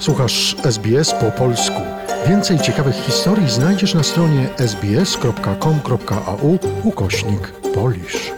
Słuchasz SBS po polsku. Więcej ciekawych historii znajdziesz na stronie sbs.com.au ukośnik polisz.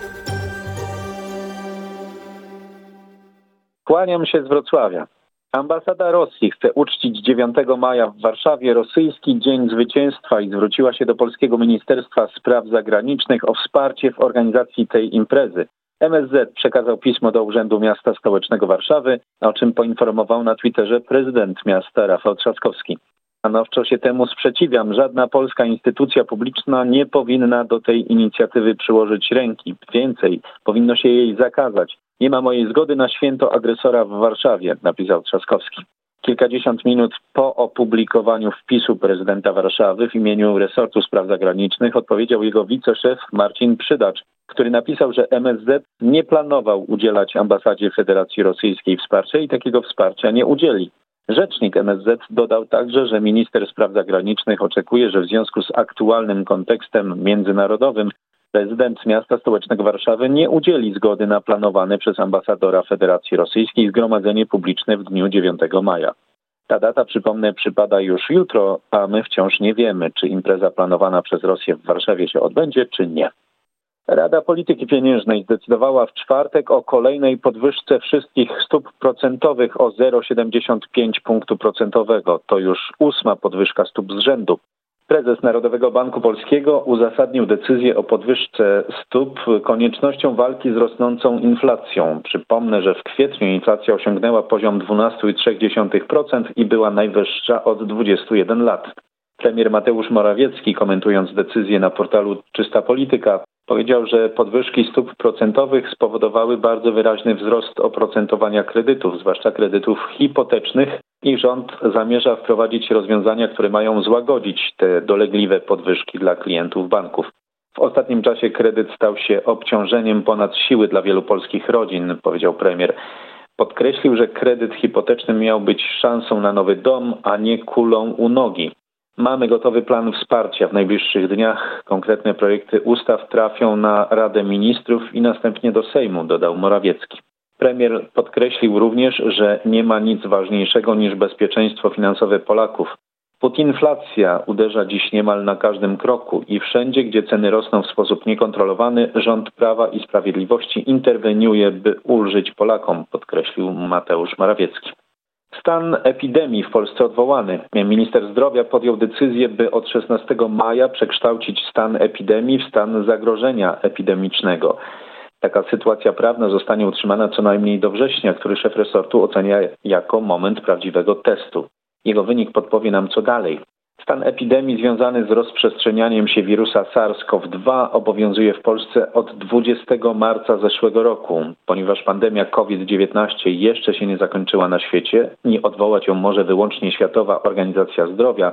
Kłaniam się z Wrocławia. Ambasada Rosji chce uczcić 9 maja w Warszawie rosyjski Dzień Zwycięstwa i zwróciła się do Polskiego Ministerstwa Spraw Zagranicznych o wsparcie w organizacji tej imprezy. MSZ przekazał pismo do Urzędu Miasta Stołecznego Warszawy, o czym poinformował na Twitterze prezydent miasta Rafał Trzaskowski. Stanowczo się temu sprzeciwiam. Żadna polska instytucja publiczna nie powinna do tej inicjatywy przyłożyć ręki. Więcej, powinno się jej zakazać. Nie ma mojej zgody na święto agresora w Warszawie, napisał Trzaskowski. Kilkadziesiąt minut po opublikowaniu wpisu prezydenta Warszawy w imieniu resortu spraw zagranicznych odpowiedział jego wiceszef Marcin Przydacz, który napisał, że MSZ nie planował udzielać ambasadzie Federacji Rosyjskiej wsparcia i takiego wsparcia nie udzieli. Rzecznik MSZ dodał także, że minister spraw zagranicznych oczekuje, że w związku z aktualnym kontekstem międzynarodowym prezydent miasta stołecznego Warszawy nie udzieli zgody na planowane przez ambasadora Federacji Rosyjskiej zgromadzenie publiczne w dniu 9 maja. Ta data, przypomnę, przypada już jutro, a my wciąż nie wiemy, czy impreza planowana przez Rosję w Warszawie się odbędzie, czy nie. Rada Polityki Pieniężnej zdecydowała w czwartek o kolejnej podwyżce wszystkich stóp procentowych o 0,75 punktu procentowego. To już ósma podwyżka stóp z rzędu. Prezes Narodowego Banku Polskiego uzasadnił decyzję o podwyżce stóp koniecznością walki z rosnącą inflacją. Przypomnę, że w kwietniu inflacja osiągnęła poziom 12,3% i była najwyższa od 21 lat. Premier Mateusz Morawiecki, komentując decyzję na portalu Czysta Polityka, powiedział, że podwyżki stóp procentowych spowodowały bardzo wyraźny wzrost oprocentowania kredytów, zwłaszcza kredytów hipotecznych i rząd zamierza wprowadzić rozwiązania, które mają złagodzić te dolegliwe podwyżki dla klientów banków. W ostatnim czasie kredyt stał się obciążeniem ponad siły dla wielu polskich rodzin, powiedział premier. Podkreślił, że kredyt hipoteczny miał być szansą na nowy dom, a nie kulą u nogi. Mamy gotowy plan wsparcia. W najbliższych dniach konkretne projekty ustaw trafią na Radę Ministrów i następnie do Sejmu, dodał Morawiecki. Premier podkreślił również, że nie ma nic ważniejszego niż bezpieczeństwo finansowe Polaków. Putinflacja uderza dziś niemal na każdym kroku i wszędzie, gdzie ceny rosną w sposób niekontrolowany, rząd Prawa i Sprawiedliwości interweniuje, by ulżyć Polakom, podkreślił Mateusz Morawiecki. Stan epidemii w Polsce odwołany. Minister zdrowia podjął decyzję, by od 16 maja przekształcić stan epidemii w stan zagrożenia epidemicznego. Taka sytuacja prawna zostanie utrzymana co najmniej do września, który szef resortu ocenia jako moment prawdziwego testu. Jego wynik podpowie nam co dalej. Stan epidemii związany z rozprzestrzenianiem się wirusa SARS-CoV-2 obowiązuje w Polsce od 20 marca zeszłego roku. Ponieważ pandemia COVID-19 jeszcze się nie zakończyła na świecie, nie odwołać ją może wyłącznie Światowa Organizacja Zdrowia,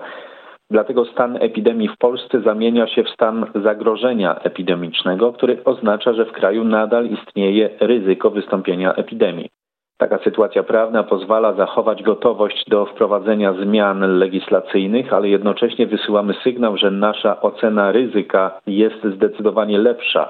Dlatego stan epidemii w Polsce zamienia się w stan zagrożenia epidemicznego, który oznacza, że w kraju nadal istnieje ryzyko wystąpienia epidemii. Taka sytuacja prawna pozwala zachować gotowość do wprowadzenia zmian legislacyjnych, ale jednocześnie wysyłamy sygnał, że nasza ocena ryzyka jest zdecydowanie lepsza.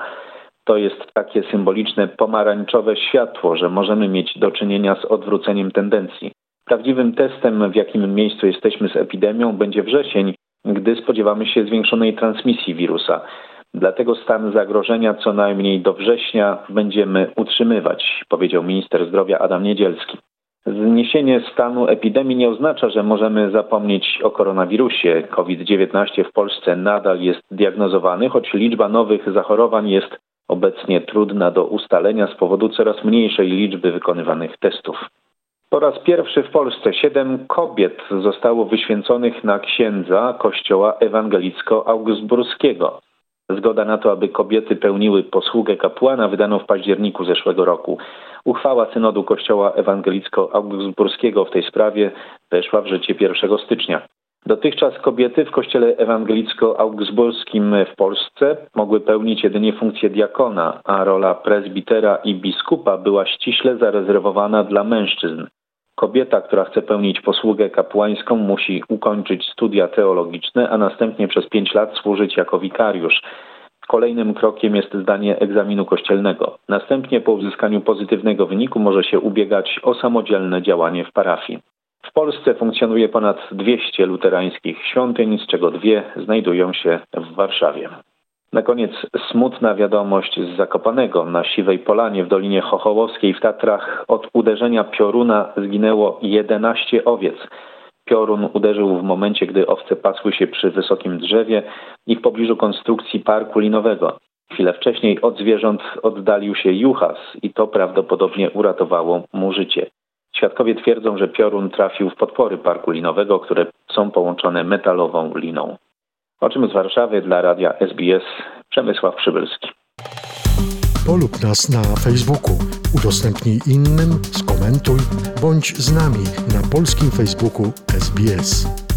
To jest takie symboliczne pomarańczowe światło, że możemy mieć do czynienia z odwróceniem tendencji. Prawdziwym testem, w jakim miejscu jesteśmy z epidemią, będzie wrzesień, gdy spodziewamy się zwiększonej transmisji wirusa. Dlatego stan zagrożenia co najmniej do września będziemy utrzymywać, powiedział minister zdrowia Adam Niedzielski. Zniesienie stanu epidemii nie oznacza, że możemy zapomnieć o koronawirusie. COVID-19 w Polsce nadal jest diagnozowany, choć liczba nowych zachorowań jest obecnie trudna do ustalenia z powodu coraz mniejszej liczby wykonywanych testów. Po raz pierwszy w Polsce siedem kobiet zostało wyświęconych na księdza kościoła ewangelicko-augsburskiego. Zgoda na to, aby kobiety pełniły posługę kapłana wydano w październiku zeszłego roku. Uchwała synodu Kościoła Ewangelicko-Augsburskiego w tej sprawie weszła w życie 1 stycznia. Dotychczas kobiety w kościele ewangelicko-augsburskim w Polsce mogły pełnić jedynie funkcję diakona, a rola prezbitera i biskupa była ściśle zarezerwowana dla mężczyzn. Kobieta, która chce pełnić posługę kapłańską, musi ukończyć studia teologiczne, a następnie przez pięć lat służyć jako wikariusz. Kolejnym krokiem jest zdanie egzaminu kościelnego. Następnie po uzyskaniu pozytywnego wyniku może się ubiegać o samodzielne działanie w parafii. W Polsce funkcjonuje ponad 200 luterańskich świątyń, z czego dwie znajdują się w Warszawie. Na koniec smutna wiadomość z Zakopanego. Na Siwej Polanie w Dolinie Chochołowskiej w Tatrach od uderzenia pioruna zginęło 11 owiec. Piorun uderzył w momencie, gdy owce pasły się przy wysokim drzewie i w pobliżu konstrukcji parku linowego. Chwilę wcześniej od zwierząt oddalił się juchas i to prawdopodobnie uratowało mu życie. Świadkowie twierdzą, że piorun trafił w podpory parku linowego, które są połączone metalową liną. O czym z Warszawy dla radia SBS Przemysław Przybylski. Polub nas na Facebooku, udostępnij innym, skomentuj, bądź z nami na polskim Facebooku SBS.